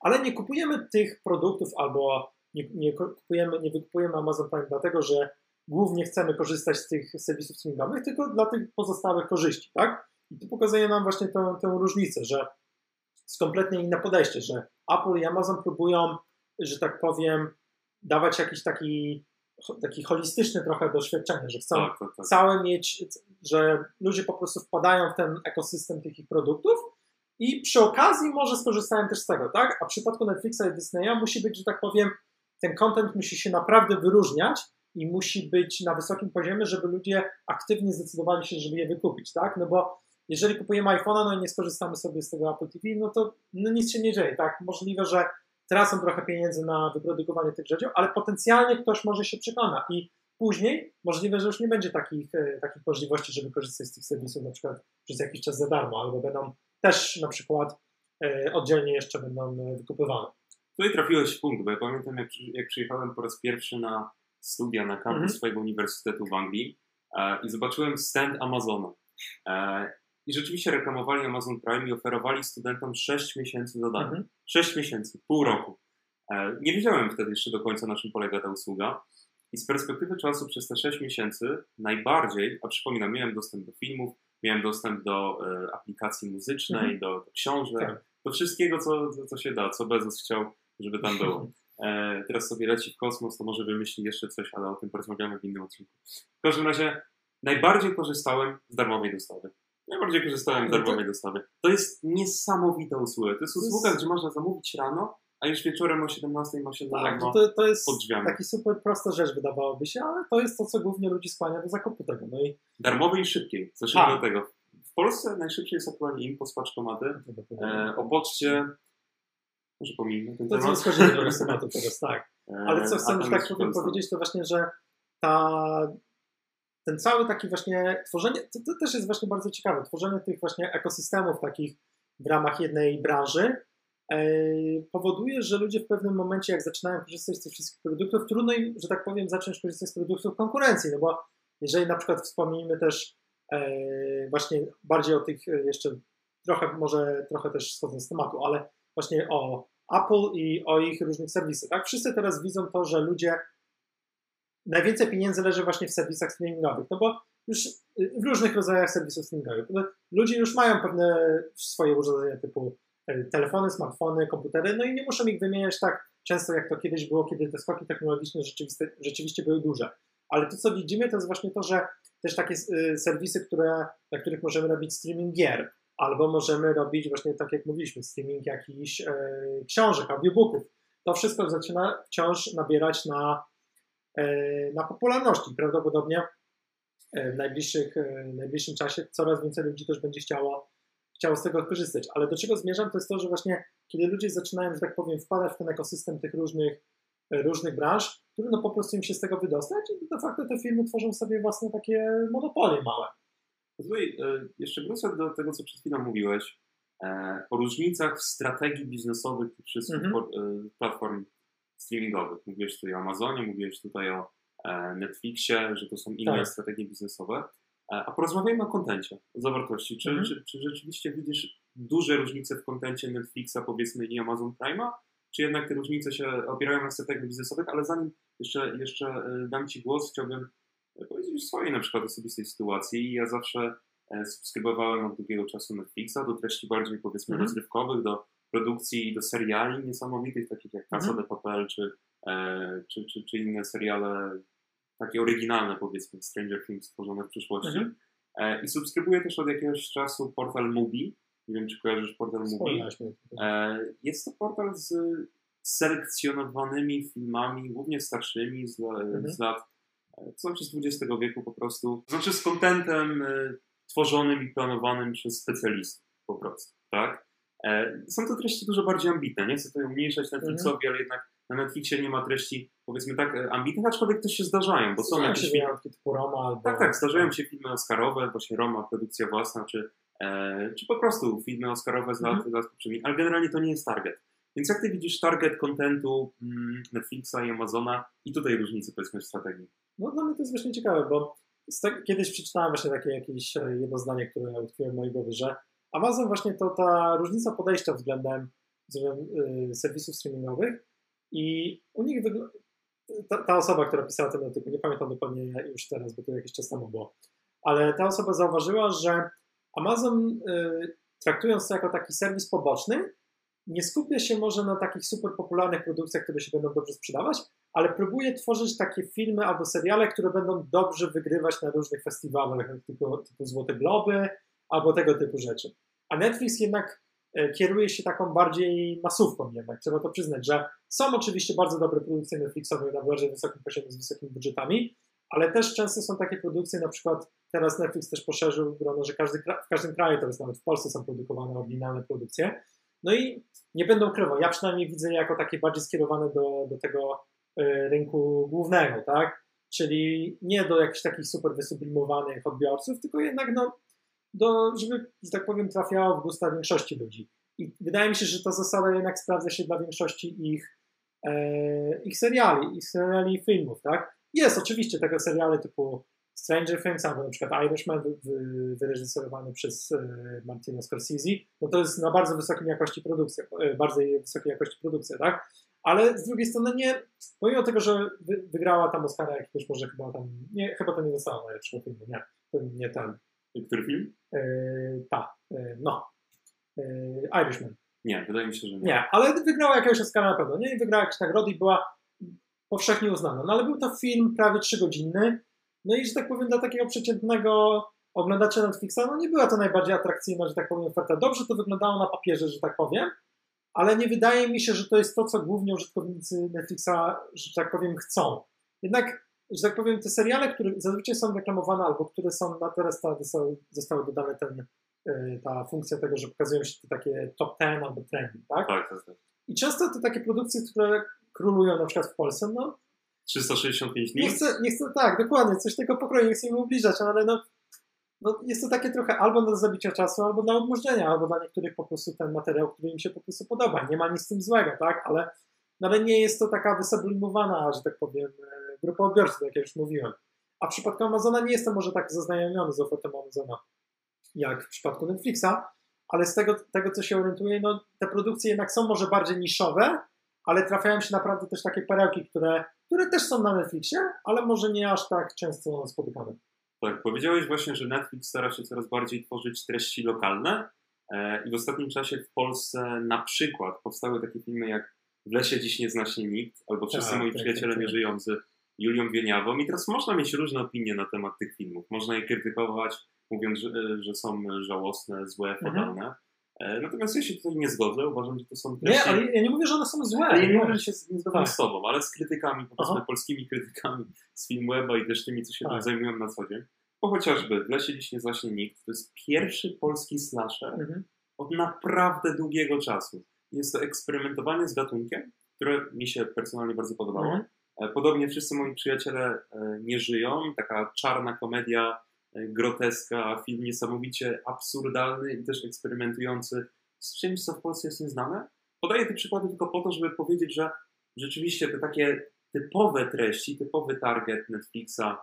ale nie kupujemy tych produktów albo nie, nie, kupujemy, nie wykupujemy Amazon Prime dlatego, że głównie chcemy korzystać z tych serwisów streamingowych, tylko dla tych pozostałych korzyści, tak? I to pokazuje nam właśnie tę, tę różnicę, że jest kompletnie inne podejście, że Apple i Amazon próbują, że tak powiem, dawać jakiś taki, taki holistyczny trochę doświadczenie, że chcą tak, tak, tak. całe mieć, że ludzie po prostu wpadają w ten ekosystem tych ich produktów i przy okazji może skorzystają też z tego, tak? A w przypadku Netflixa i Disneya musi być, że tak powiem, ten content musi się naprawdę wyróżniać i musi być na wysokim poziomie, żeby ludzie aktywnie zdecydowali się, żeby je wykupić, tak? No bo jeżeli kupujemy iPhone'a, no i nie skorzystamy sobie z tego Apple TV, no to no nic się nie dzieje, tak? Możliwe, że tracą trochę pieniędzy na wyprodukowanie tych rzeczy, ale potencjalnie ktoś może się przekona i później możliwe, że już nie będzie takich, e, takich możliwości, żeby korzystać z tych serwisów na przykład przez jakiś czas za darmo, albo będą też na przykład e, oddzielnie jeszcze będą e, wykupywane. Tutaj trafiłeś w punkt, bo ja pamiętam jak, jak przyjechałem po raz pierwszy na studia na kampus -hmm. swojego uniwersytetu w Anglii i zobaczyłem stand Amazona. I rzeczywiście reklamowali Amazon Prime i oferowali studentom 6 miesięcy za darmo. Mhm. 6 miesięcy, pół roku. E, nie wiedziałem wtedy jeszcze do końca, na czym polega ta usługa. I z perspektywy czasu przez te 6 miesięcy najbardziej, a przypominam, miałem dostęp do filmów, miałem dostęp do e, aplikacji muzycznej, mhm. do, do, książek, tak. do wszystkiego, co, co się da, co Bezos chciał, żeby tam było. E, teraz sobie leci w kosmos, to może wymyśli jeszcze coś, ale o tym porozmawiamy w innym odcinku. W każdym razie najbardziej korzystałem z darmowej dostawy. Najbardziej korzystałem z darmowej dostawy. To jest niesamowita usługa. To jest usługa, jest... gdzie można zamówić rano, a już wieczorem o 17 ma się tak, darmo to, to jest pod drzwiami. taki super prosta rzecz wydawałoby się, ale to jest to, co głównie ludzi skłania do zakupu tego. No i... Darmowej i szybkiej. Zacznijmy tak. do tego. W Polsce najszybciej jest aktualnie Impost paczkomaty. E, o poczcie może pomijmy ten to temat. To jest do tematu teraz, tak. E, ale co chcę tak powiedzieć, to właśnie, że ta ten cały taki właśnie tworzenie, to, to, też jest właśnie bardzo ciekawe, tworzenie tych właśnie ekosystemów takich w ramach jednej branży e, powoduje, że ludzie w pewnym momencie, jak zaczynają korzystać z tych wszystkich produktów, trudno im, że tak powiem, zacząć korzystać z produktów konkurencji, no bo jeżeli na przykład wspomnimy też e, właśnie bardziej o tych e, jeszcze trochę, może trochę też schodząc z tematu, ale właśnie o Apple i o ich różnych serwisach, tak? Wszyscy teraz widzą to, że ludzie najwięcej pieniędzy leży właśnie w serwisach streamingowych, no bo już w różnych rodzajach serwisów streamingowych. No, ludzie już mają pewne swoje urządzenia typu e, telefony, smartfony, komputery, no i nie muszą ich wymieniać tak często, jak to kiedyś było, kiedy te skoki technologiczne rzeczywiście, były duże. Ale to, co widzimy, to jest właśnie to, że też takie e, serwisy, które, na których możemy robić streaming gier, albo możemy robić właśnie tak, jak mówiliśmy, streaming jakichś e, książek, audiobooków. To wszystko zaczyna wciąż nabierać na na popularności. Prawdopodobnie e, w najbliższych, e, najbliższym czasie coraz więcej ludzi też będzie chciało, chciało z tego korzystać. Ale do czego zmierzam, to jest to, że właśnie kiedy ludzie zaczynają, że tak powiem, wpadać w ten ekosystem tych różnych, różnych branż, trudno po prostu im się z tego wydostać i de facto te firmy tworzą sobie własne takie monopolie małe. Tutaj jeszcze wrócę do tego, co przed chwilą mówiłeś, o różnicach w strategii biznesowych tych wszystkich mm -hmm. platform streamingowych. Mówiłeś tutaj o Amazonie, mówiłeś tutaj o e, Netflixie, że to są inne tak. strategie biznesowe. E, a porozmawiajmy o kontencie, o zawartości. Czy, mhm. czy, czy rzeczywiście widzisz duże różnice w kontencie Netflixa, powiedzmy, i Amazon Prime'a? Czy jednak te różnice się opierają na strategiach biznesowych? Ale zanim jeszcze, jeszcze e, dam Ci głos, chciałbym powiedzieć o swojej na przykład osobistej sytuacji. Ja zawsze subskrybowałem od długiego czasu Netflixa do treści bardziej powiedzmy mhm. rozrywkowych, do produkcji do seriali niesamowitych, takich jak Casa mm. de Papel, czy, e, czy, czy, czy, inne seriale takie oryginalne, powiedzmy, Stranger Things stworzone w przyszłości. Mm. E, I subskrybuję też od jakiegoś czasu portal Mubi. Nie wiem, czy kojarzysz portal Mubi. E, jest to portal z selekcjonowanymi filmami, głównie starszymi, z, mm. z lat, e, co znaczy z XX wieku po prostu. Znaczy z kontentem e, tworzonym i planowanym przez specjalistów po prostu, tak? E, są to treści dużo bardziej ambitne. Nie chcę tutaj umniejszać Netflixowi, mhm. ale jednak na Netflixie nie ma treści, powiedzmy tak, e, ambitnych, aczkolwiek też się zdarzają, bo są jakieś filmy. typu Roma albo... Tak, tak, zdarzają się filmy Oscarowe, właśnie Roma, produkcja własna, czy, e, czy po prostu filmy Oscarowe z lat, mhm. lat poprzednich, ale generalnie to nie jest target. Więc jak ty widzisz target kontentu mm, Netflixa i Amazona i tutaj różnicy powiedzmy w strategii? No dla mnie to jest właśnie ciekawe, bo kiedyś przeczytałem właśnie takie jakieś jedno zdanie, które utkwiło w mojej głowie, że Amazon właśnie to ta różnica podejścia względem y, serwisów streamingowych i u nich ta, ta, osoba, która pisała ten artykuł, nie pamiętam dokładnie już teraz, bo to jakiś czas temu było, ale ta osoba zauważyła, że Amazon y, traktując to jako taki serwis poboczny, nie skupia się może na takich super popularnych produkcjach, które się będą dobrze sprzedawać, ale próbuje tworzyć takie filmy albo seriale, które będą dobrze wygrywać na różnych festiwalach, typu, typu Złote Globy albo tego typu rzeczy. A Netflix jednak e, kieruje się taką bardziej masówką jednak, trzeba to przyznać, że są oczywiście bardzo dobre produkcje Netflixowe na bardzo wysokim poziomie z wysokimi budżetami, ale też często są takie produkcje, na przykład teraz Netflix też poszerzył grono, że każdy, w każdym kraju, teraz nawet w Polsce są produkowane oryginalne produkcje, no i nie będą ukrywał, ja przynajmniej widzę jako takie bardziej skierowane do, do tego y, rynku głównego, tak? Czyli nie do jakichś takich super wysublimowanych odbiorców, tylko jednak no, do, żeby, że tak powiem, trafiało w gusta większości ludzi. I wydaje mi się, że ta zasada jednak sprawdza się dla większości ich, e, ich seriali, ich seriali i filmów, tak? Jest oczywiście takie seriale typu Stranger Things albo na przykład Irishman wyreżyserowany przez e, Martina Scorsese, no to jest na bardzo wysokiej jakości produkcja, e, bardzo wysokiej jakości produkcja, tak? Ale z drugiej strony nie, pomimo tego, że wygrała tam Oscara jakiegoś może chyba tam, nie, chyba to nie zostało najlepszego filmu, nie, nie ten. Który film? E, ta, e, no, e, Irishman. Nie, wydaje mi się, że nie. Nie, ale wygrała jakiegoś Oscara na pewno, nie? Wygrała jakieś nagrody i była powszechnie uznana. No ale był to film prawie trzygodzinny, no i że tak powiem, dla takiego przeciętnego oglądacza Netflixa, no nie była to najbardziej atrakcyjna, że tak powiem, oferta. Dobrze to wyglądało na papierze, że tak powiem, ale nie wydaje mi się, że to jest to, co głównie użytkownicy Netflixa, że tak powiem, chcą. Jednak, że tak powiem, te seriale, które zazwyczaj są reklamowane albo które są na teraz ta, zostały, zostały dodane ten, y, ta funkcja tego, że pokazują się te takie top 10 albo trendy, tak? Tak, tak, tak. I często te takie produkcje, które królują na przykład w Polsce, no 365 dni? Nie chcę, nie chcę, tak, dokładnie, coś tego pokroju, nie chcę im ubliżać, ale no, no jest to takie trochę albo do zabicia czasu, albo dla odmurzenia, albo dla niektórych po prostu ten materiał, który im się po prostu podoba. Nie ma nic z tym złego, tak, ale, no, ale nie jest to taka wysublimowana, że tak powiem, e, grupa odbiorców, tak jak już mówiłem. A w przypadku Amazona nie jestem może tak zaznajomiony z ofertą Amazona, jak w przypadku Netflixa, ale z tego, tego co się orientuję, no te produkcje jednak są może bardziej niszowe, ale trafiają się naprawdę też takie perełki, które, które też są na Netflixie, ale może nie aż tak często spotykane. Tak, powiedziałeś właśnie, że Netflix stara się coraz bardziej tworzyć treści lokalne e, i w ostatnim czasie w Polsce na przykład powstały takie filmy jak W lesie dziś nie zna się nikt, albo Wszyscy tak, moi tak, przyjaciele tak, nie tak. Julią Wieniawą i teraz można mieć różne opinie na temat tych filmów. Można je krytykować, mówiąc, że, że są żałosne, złe, mhm. fatalne. E, natomiast ja się tutaj nie zgodzę, uważam, że to są treści... Nie, ale ja nie mówię, że one są złe. Ja nie mówię, że się nie zgadzam tak. z tobą, ale z krytykami, powiedzmy Aha. polskimi krytykami z Filmweba i też tymi, co się tak. tym zajmują na co dzień. Bo chociażby w Lesie dziś nie zaśnie nikt, to jest pierwszy polski slasher mhm. od naprawdę długiego czasu. Jest to eksperymentowanie z gatunkiem, które mi się personalnie bardzo podobało. Mhm. E, podobnie wszyscy moi przyjaciele e, nie żyją. Taka czarna komedia groteska, film niesamowicie absurdalny i też eksperymentujący z czymś, co w Polsce jest nieznane. Podaję te przykłady tylko po to, żeby powiedzieć, że rzeczywiście te takie typowe treści, typowy target Netflixa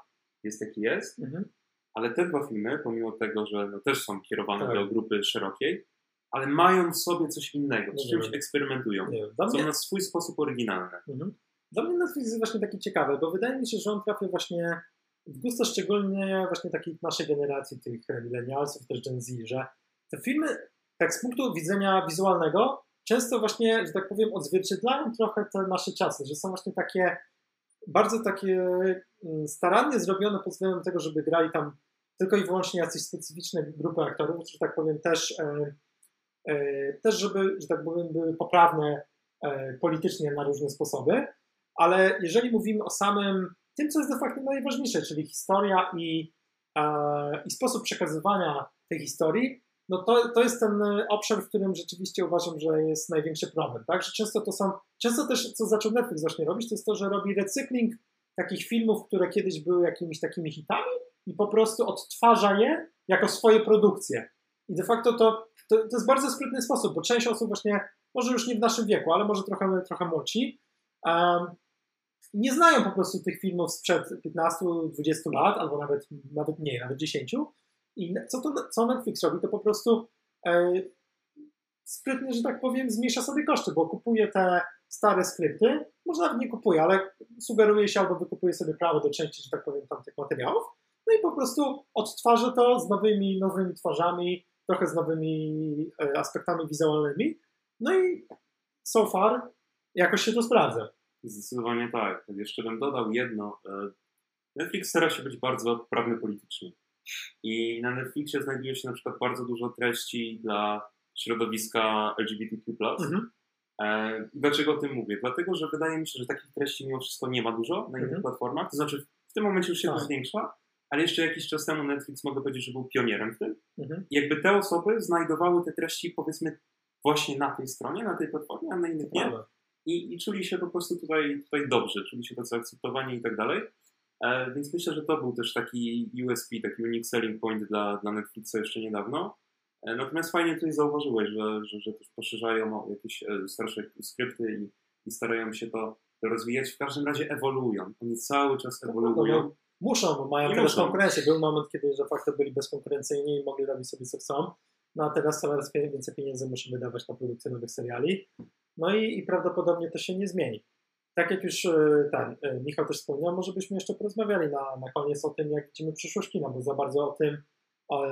jest jaki jest, mhm. ale te dwa filmy, pomimo tego, że no też są kierowane tak. do grupy szerokiej, ale mają w sobie coś innego, z czymś eksperymentują. Nie, są na swój sposób oryginalne. Mhm. Dla mnie Netflix jest właśnie taki ciekawy, bo wydaje mi się, że on trafia właśnie w gusto szczególnie właśnie takiej naszej generacji, tych milenialsów, też Gen Z, że te filmy, tak z punktu widzenia wizualnego, często właśnie, że tak powiem, odzwierciedlają trochę te nasze czasy, że są właśnie takie bardzo takie mm, starannie zrobione pod względem tego, żeby grali tam tylko i wyłącznie jacyś specyficzne grupy aktorów, że tak powiem też, e, e, też żeby, że tak powiem, były poprawne e, politycznie na różne sposoby, ale jeżeli mówimy o samym tym, co jest de facto najważniejsze, czyli historia i, e, i sposób przekazywania tej historii, no to, to jest ten obszar, w którym rzeczywiście uważam, że jest największy problem, tak? Że często to są, często też, co zaczął Netflix właśnie robić, to jest to, że robi recykling takich filmów, które kiedyś były jakimiś takimi hitami i po prostu odtwarza je jako swoje produkcje. I de facto to, to, to jest bardzo sprytny sposób, bo część osób właśnie, może już nie w naszym wieku, ale może trochę, trochę młodsi, um, nie znają po prostu tych filmów sprzed 15-20 lat, albo nawet, nawet mniej, nawet 10. I co, to, co Netflix robi, to po prostu e, sprytnie, że tak powiem, zmniejsza sobie koszty, bo kupuje te stare skrypty, może nawet nie kupuje, ale sugeruje się albo wykupuje sobie prawo do części, że tak powiem, tamtych materiałów, no i po prostu odtwarza to z nowymi, nowymi twarzami, trochę z nowymi e, aspektami wizualnymi, no i so far jakoś się to sprawdza. Zdecydowanie tak. Jeszcze bym dodał jedno. E, Netflix stara się być bardzo prawny politycznie. I na Netflixie znajduje się na przykład bardzo dużo treści dla środowiska LGBTQ. Mhm. E, dlaczego o tym mówię? Dlatego, że wydaje mi się, że takich treści mimo wszystko nie ma dużo na innych mhm. platformach. To znaczy, w tym momencie już się tak. to zwiększa, ale jeszcze jakiś czas temu Netflix mogę powiedzieć, że był pionierem w tym. Mhm. I jakby te osoby znajdowały te treści, powiedzmy, właśnie na tej stronie, na tej platformie, a na innych nie. I, I, czuli się po prostu tutaj, tutaj dobrze, czuli się tacy akceptowani i tak dalej. E, więc myślę, że to był też taki USP, taki unique selling point dla, dla Netflixa jeszcze niedawno. E, natomiast fajnie tutaj zauważyłeś, że, że, że też poszerzają jakieś e, starsze skrypty i, i starają się to rozwijać. W każdym razie ewoluują. Oni cały czas ewoluują. No, muszą, bo mają teraz konkurencję. Był moment, kiedy de facto byli bezkonkurencyjni i mogli robić sobie co chcą. No a teraz coraz więcej pieniędzy muszą wydawać na produkcję nowych seriali. No i, i prawdopodobnie to się nie zmieni. Tak jak już ten Michał też wspomniał, może byśmy jeszcze porozmawiali na, na koniec o tym, jak widzimy przyszłość kina, bo za bardzo o tym o,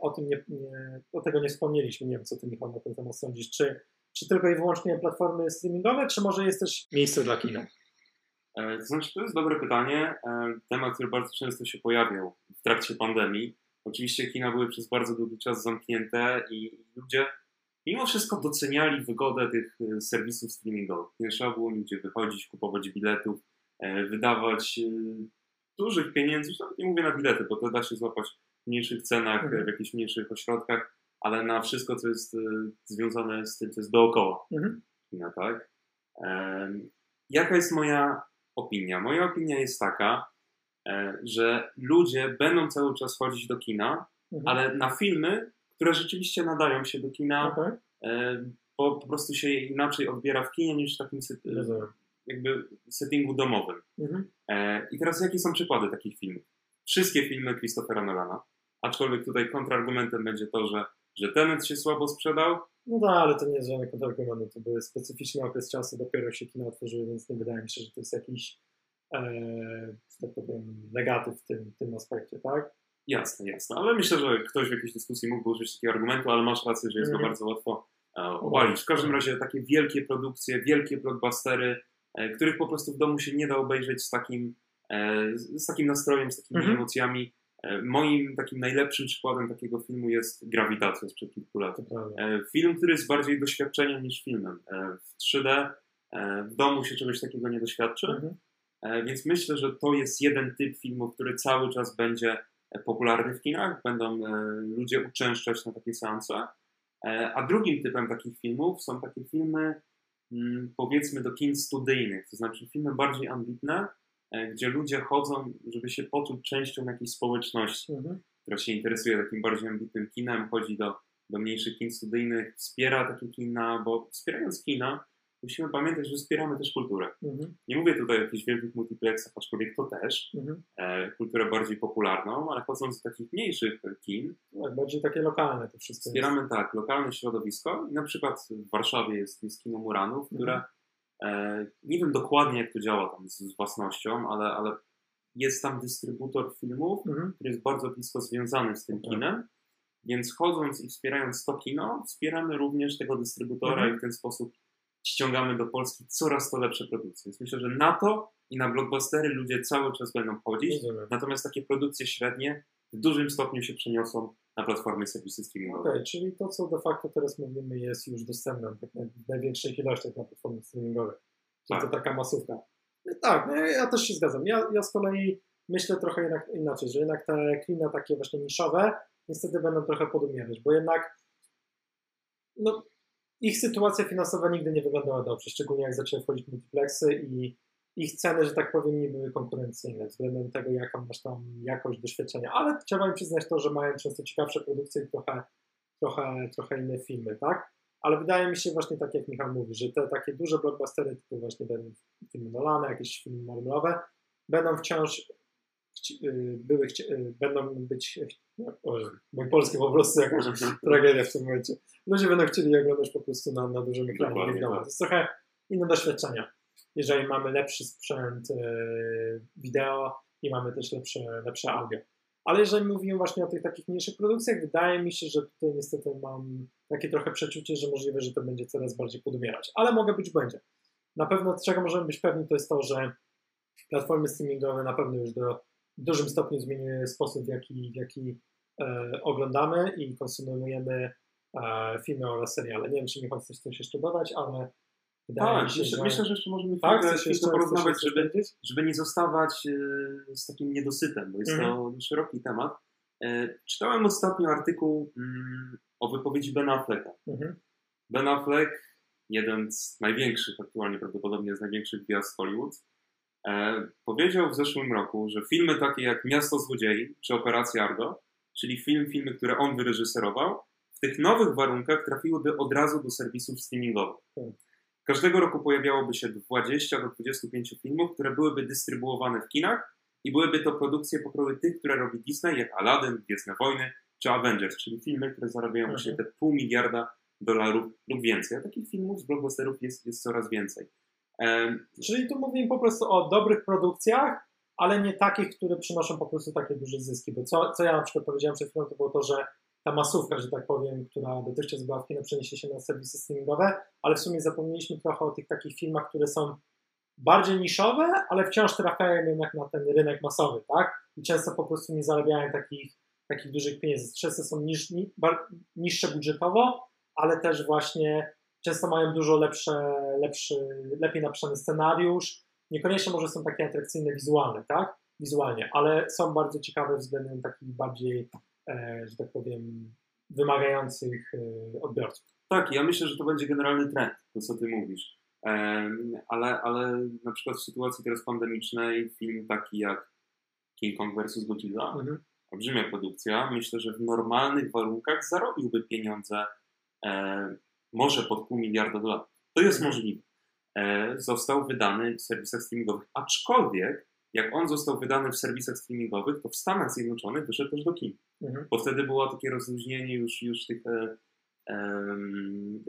o tym nie, nie, o tego nie wspomnieliśmy. Nie wiem, co ty Michał na ten temat sądzisz. Czy, czy tylko i wyłącznie platformy streamingowe, czy może jest też miejsce dla kina? E, to znaczy, to jest dobre pytanie. E, temat, który bardzo często się pojawiał w trakcie pandemii. Oczywiście kina były przez bardzo długi czas zamknięte i ludzie mimo wszystko doceniali wygodę tych e, serwisów streamingowych. Nie trzeba było nigdzie wychodzić, kupować biletów, wydawać dużych pieniędzy, nawet nie mówię na bilety, bo to da się złapać mniejszych cenach, mhm. w jakichś mniejszych ośrodkach, ale na wszystko, co jest e, związane z tym, co jest dookoła mhm. kina, tak? Jaka jest moja opinia? Moja opinia jest taka, e, że ludzie będą cały czas chodzić do kina, mhm. ale na filmy, które rzeczywiście nadają się do kina, okay. bo po prostu się inaczej odbiera w kinie niż w takim jakby settingu domowym. Mhm. I teraz jakie są przykłady takich filmów? Wszystkie filmy Christophera Nolana, Aczkolwiek tutaj kontrargumentem będzie to, że, że Tenet się słabo sprzedał. No tak, ale to nie jest żaden kontrargument. To był specyficzny okres czasu, dopiero się kino otworzyły, więc nie wydaje mi się, że to jest jakiś e, tak powiem, negatyw w tym, tym aspekcie, tak? Jasne, jasne. Ale myślę, że ktoś w jakiejś dyskusji mógł użyć takiego argumentu, ale masz rację, że jest go mhm. bardzo łatwo e, obalić. W każdym razie takie wielkie produkcje, wielkie blockbustery, e, których po prostu w domu się nie da obejrzeć z takim, e, z takim nastrojem, z takimi -hmm. emocjami. Moim takim najlepszym przykładem takiego filmu jest Grawitacja sprzed kilku lat. Film, który jest bardziej doświadczeniem niż filmem. W 3D w domu się czegoś takiego nie doświadczy, mhm. więc myślę, że to jest jeden typ filmu, który cały czas będzie popularny w kinach, będą ludzie uczęszczać na takie seanse. A drugim typem takich filmów są takie filmy, mm, powiedzmy, do kin studyjnych, to znaczy filmy bardziej ambitne, E, gdzie ludzie chodzą, żeby się poczuć częścią jakiejś społeczności, mhm. która się interesuje takim bardziej ambitnym kinem, chodzi do, do mniejszych kin studyjnych, wspiera takie kina, bo wspierając kina, musimy pamiętać, że wspieramy też kulturę. Mhm. Nie mówię tutaj o jakichś wielkich multiplexach, aczkolwiek to też, mhm. e, kulturę bardziej popularną, ale chodząc do takich mniejszych kin. Tak, bardziej takie lokalne to wszystko. Wspieramy jest. tak, lokalne środowisko i na przykład w Warszawie jest, jest kino Muranów, które mhm. E, nie wiem dokładnie, jak to działa tam z, z własnością, ale, ale jest tam dystrybutor filmów, mhm. który jest bardzo blisko związany z tym tak. kinem. Więc chodząc i wspierając to kino, wspieramy również tego dystrybutora mhm. i w ten sposób ściągamy do Polski coraz to lepsze produkcje. Więc myślę, że na to i na blockbustery ludzie cały czas będą chodzić. Natomiast takie produkcje średnie w dużym stopniu się przeniosą na platformy serwisy streamingowe. Okej, okay, czyli to, co de facto teraz mówimy, jest już dostępne tak w największych ilościach na platformach streamingowych. Czyli tak. to taka masówka. No tak, no ja też się zgadzam. Ja, ja z kolei myślę trochę jednak inaczej, że jednak te kina takie właśnie niszowe niestety będą trochę podumierać, bo jednak no, ich sytuacja finansowa nigdy nie wyglądała dobrze, szczególnie jak zaczęły wchodzić multiplexy i ich ceny, że tak powiem, nie były konkurencyjne względem tego, jaką masz tam jakość doświadczenia, ale trzeba im przyznać to, że mają często ciekawsze produkcje i trochę, trochę, trochę inne filmy, tak? Ale wydaje mi się właśnie tak, jak Michał mówi, że te takie duże blockbustery, typu właśnie będą filmy Nolana, jakieś filmy Marvelowe, będą wciąż były, y, będą być, mój polski po prostu jakaś tragedia w tym momencie. Ludzie będą chcieli oglądać po prostu na, na dużym ekranie. Tak. To jest trochę inne doświadczenia. Jeżeli mamy lepszy sprzęt wideo i mamy też lepsze, lepsze audio. Ale jeżeli mówimy właśnie o tych takich mniejszych produkcjach, wydaje mi się, że tutaj niestety mam takie trochę przeczucie, że możliwe, że to będzie coraz bardziej podumierać. Ale mogę być będzie. Na pewno, czego możemy być pewni, to jest to, że platformy streamingowe na pewno już do, w dużym stopniu zmieniły sposób, w jaki, w jaki e, oglądamy i konsumujemy e, filmy oraz seriale. Nie wiem, czy mi chcesz coś jeszcze dodać, ale wydaje tak, mi się, myślę, że... myślę, że jeszcze możemy tak, chwilę jeszcze porozmawiać, żeby, żeby nie zostawać e, z takim niedosytem, bo jest to mhm. szeroki temat. E, czytałem ostatnio artykuł mm, o wypowiedzi Ben Afflecka. Mhm. Ben Affleck, jeden z największych, aktualnie prawdopodobnie z największych gwiazd Hollywood, powiedział w zeszłym roku, że filmy takie jak Miasto Złodziei czy Operacja Argo, czyli film, filmy, które on wyreżyserował, w tych nowych warunkach trafiłyby od razu do serwisów streamingowych. Hmm. Każdego roku pojawiałoby się 20 do 25 filmów, które byłyby dystrybuowane w kinach i byłyby to produkcje pokroju tych, które robi Disney, jak Aladdin, Gwiezdne Wojny czy Avengers, czyli filmy, które zarabiają właśnie mhm. te pół miliarda dolarów lub więcej. A takich filmów z blockbusterów jest, jest coraz więcej. Czyli tu mówimy po prostu o dobrych produkcjach, ale nie takich, które przynoszą po prostu takie duże zyski. Bo co, co ja na przykład powiedziałem przed chwilą, to było to, że ta masówka, że tak powiem, która dotychczas była w kino, przeniesie się na serwisy streamingowe, ale w sumie zapomnieliśmy trochę o tych takich filmach, które są bardziej niszowe, ale wciąż trafiają jednak na ten rynek masowy, tak? I często po prostu nie zarabiają takich, takich dużych pieniędzy. Często są niż, niższe budżetowo, ale też właśnie często mają dużo lepsze, lepszy, lepiej napisany scenariusz. Niekoniecznie może są takie atrakcyjne wizualne, tak? Wizualnie, ale są bardzo ciekawe względem takich bardziej, e, że tak powiem, wymagających e, odbiorców. Tak, ja myślę, że to będzie generalny trend, to co ty mówisz. Ale, ale na przykład w sytuacji teraz pandemicznej film taki jak King Kong vs. Godzilla, mhm. olbrzymia produkcja, myślę, że w normalnych warunkach zarobiłby pieniądze e, może pod pół miliarda dolarów. To jest mhm. możliwe. E, został wydany w serwisach streamingowych, aczkolwiek jak on został wydany w serwisach streamingowych, to w Stanach Zjednoczonych wyszedł też do kin. Mhm. Bo wtedy było takie rozluźnienie już, już tych e,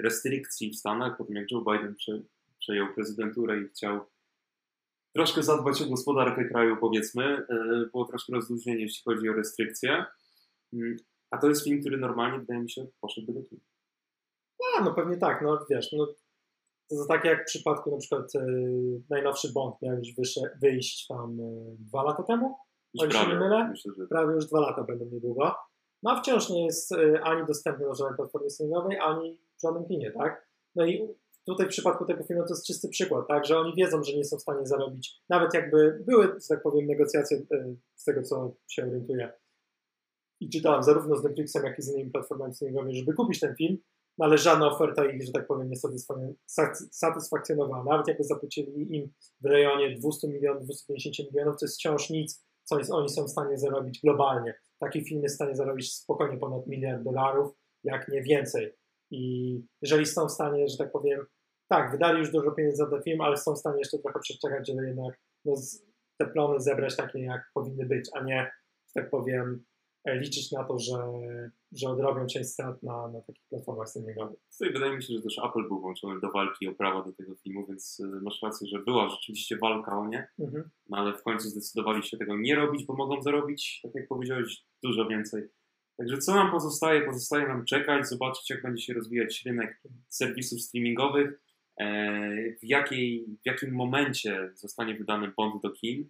restrykcji w Stanach, po tym jak Joe Biden przejął prezydenturę i chciał troszkę zadbać o gospodarkę kraju, powiedzmy. E, było troszkę rozluźnienie, jeśli chodzi o restrykcje. Mm, a to jest film, który normalnie, wydaje mi się, poszedłby do kina. A, no pewnie tak, no wiesz, no, to tak jak w przypadku na przykład e, najnowszy Bond miał już wysze, wyjść tam e, dwa lata temu, o się nie mylę, myślę, że... prawie już dwa lata będą niedługo. No a wciąż nie jest e, ani dostępny na żadnej platformie streamingowej, ani w żadnym kinie, tak? No i tutaj w przypadku tego filmu to jest czysty przykład, tak, że oni wiedzą, że nie są w stanie zarobić, nawet jakby były, że tak powiem, negocjacje e, z tego, co się orientuje i czytałem zarówno z Netflixem, jak i z innymi platformami streamingowymi, żeby kupić ten film, ale żadna oferta ich, że tak powiem, nie satysfakcjonowała. Nawet jakby zapłacili im w rejonie 200 milionów, 250 milionów, to jest wciąż nic, co jest, oni są w stanie zarobić globalnie. Taki film jest w stanie zarobić spokojnie ponad miliard dolarów, jak nie więcej. I jeżeli są w stanie, że tak powiem, tak, wydali już dużo pieniędzy za ten film, ale są w stanie jeszcze trochę przeczekać, żeby jednak no, te plony zebrać takie, jak powinny być, a nie, że tak powiem, liczyć na to, że, że odrobią część strat na, na takich platformach streamingowych. Tutaj wydaje mi się, że też Apple był włączony do walki o prawo do tego filmu, więc e, masz rację, że była rzeczywiście walka o nie, mhm. no ale w końcu zdecydowali się tego nie robić, bo mogą zarobić, tak jak powiedziałeś, dużo więcej. Także co nam pozostaje? Pozostaje nam czekać, zobaczyć, jak będzie się rozwijać rynek serwisów streamingowych. E, w, jakiej, w jakim momencie zostanie wydany bond do kin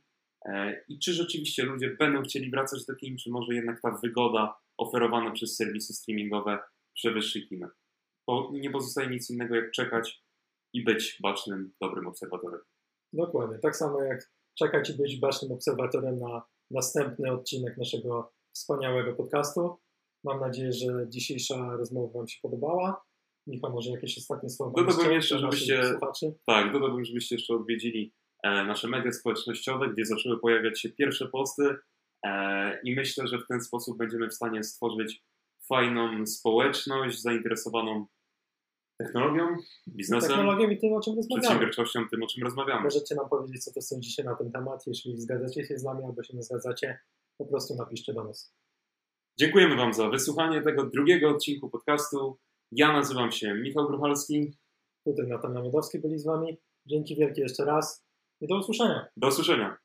i czy rzeczywiście ludzie będą chcieli wracać do kin, czy może jednak ta wygoda oferowana przez serwisy streamingowe przewyższy kinę. Bo nie pozostaje nic innego jak czekać i być bacznym, dobrym obserwatorem. Dokładnie, tak samo jak czekać i być bacznym obserwatorem na następny odcinek naszego wspaniałego podcastu. Mam nadzieję, że dzisiejsza rozmowa Wam się podobała. Michał, może jakieś ostatnie słowa? Dodałbym jeszcze, żebyście, tak, dodałbym, żebyście jeszcze odwiedzili e, nasze media społecznościowe, gdzie zaczęły pojawiać się pierwsze posty e, i myślę, że w ten sposób będziemy w stanie stworzyć fajną społeczność zainteresowaną technologią, biznesem, technologią i tym, o czym rozmawiamy. przedsiębiorczością, tym, o czym rozmawiamy. Możecie nam powiedzieć, co to sądzicie na ten temat. Jeśli zgadzacie się z nami albo się nie zgadzacie, po prostu napiszcie do nas. Dziękujemy Wam za wysłuchanie tego drugiego odcinku podcastu. Ja nazywam się Michał Gruchalski. Tutaj Natan Miodowski byli z Wami. Dzięki wielkie jeszcze raz i do usłyszenia. Do usłyszenia.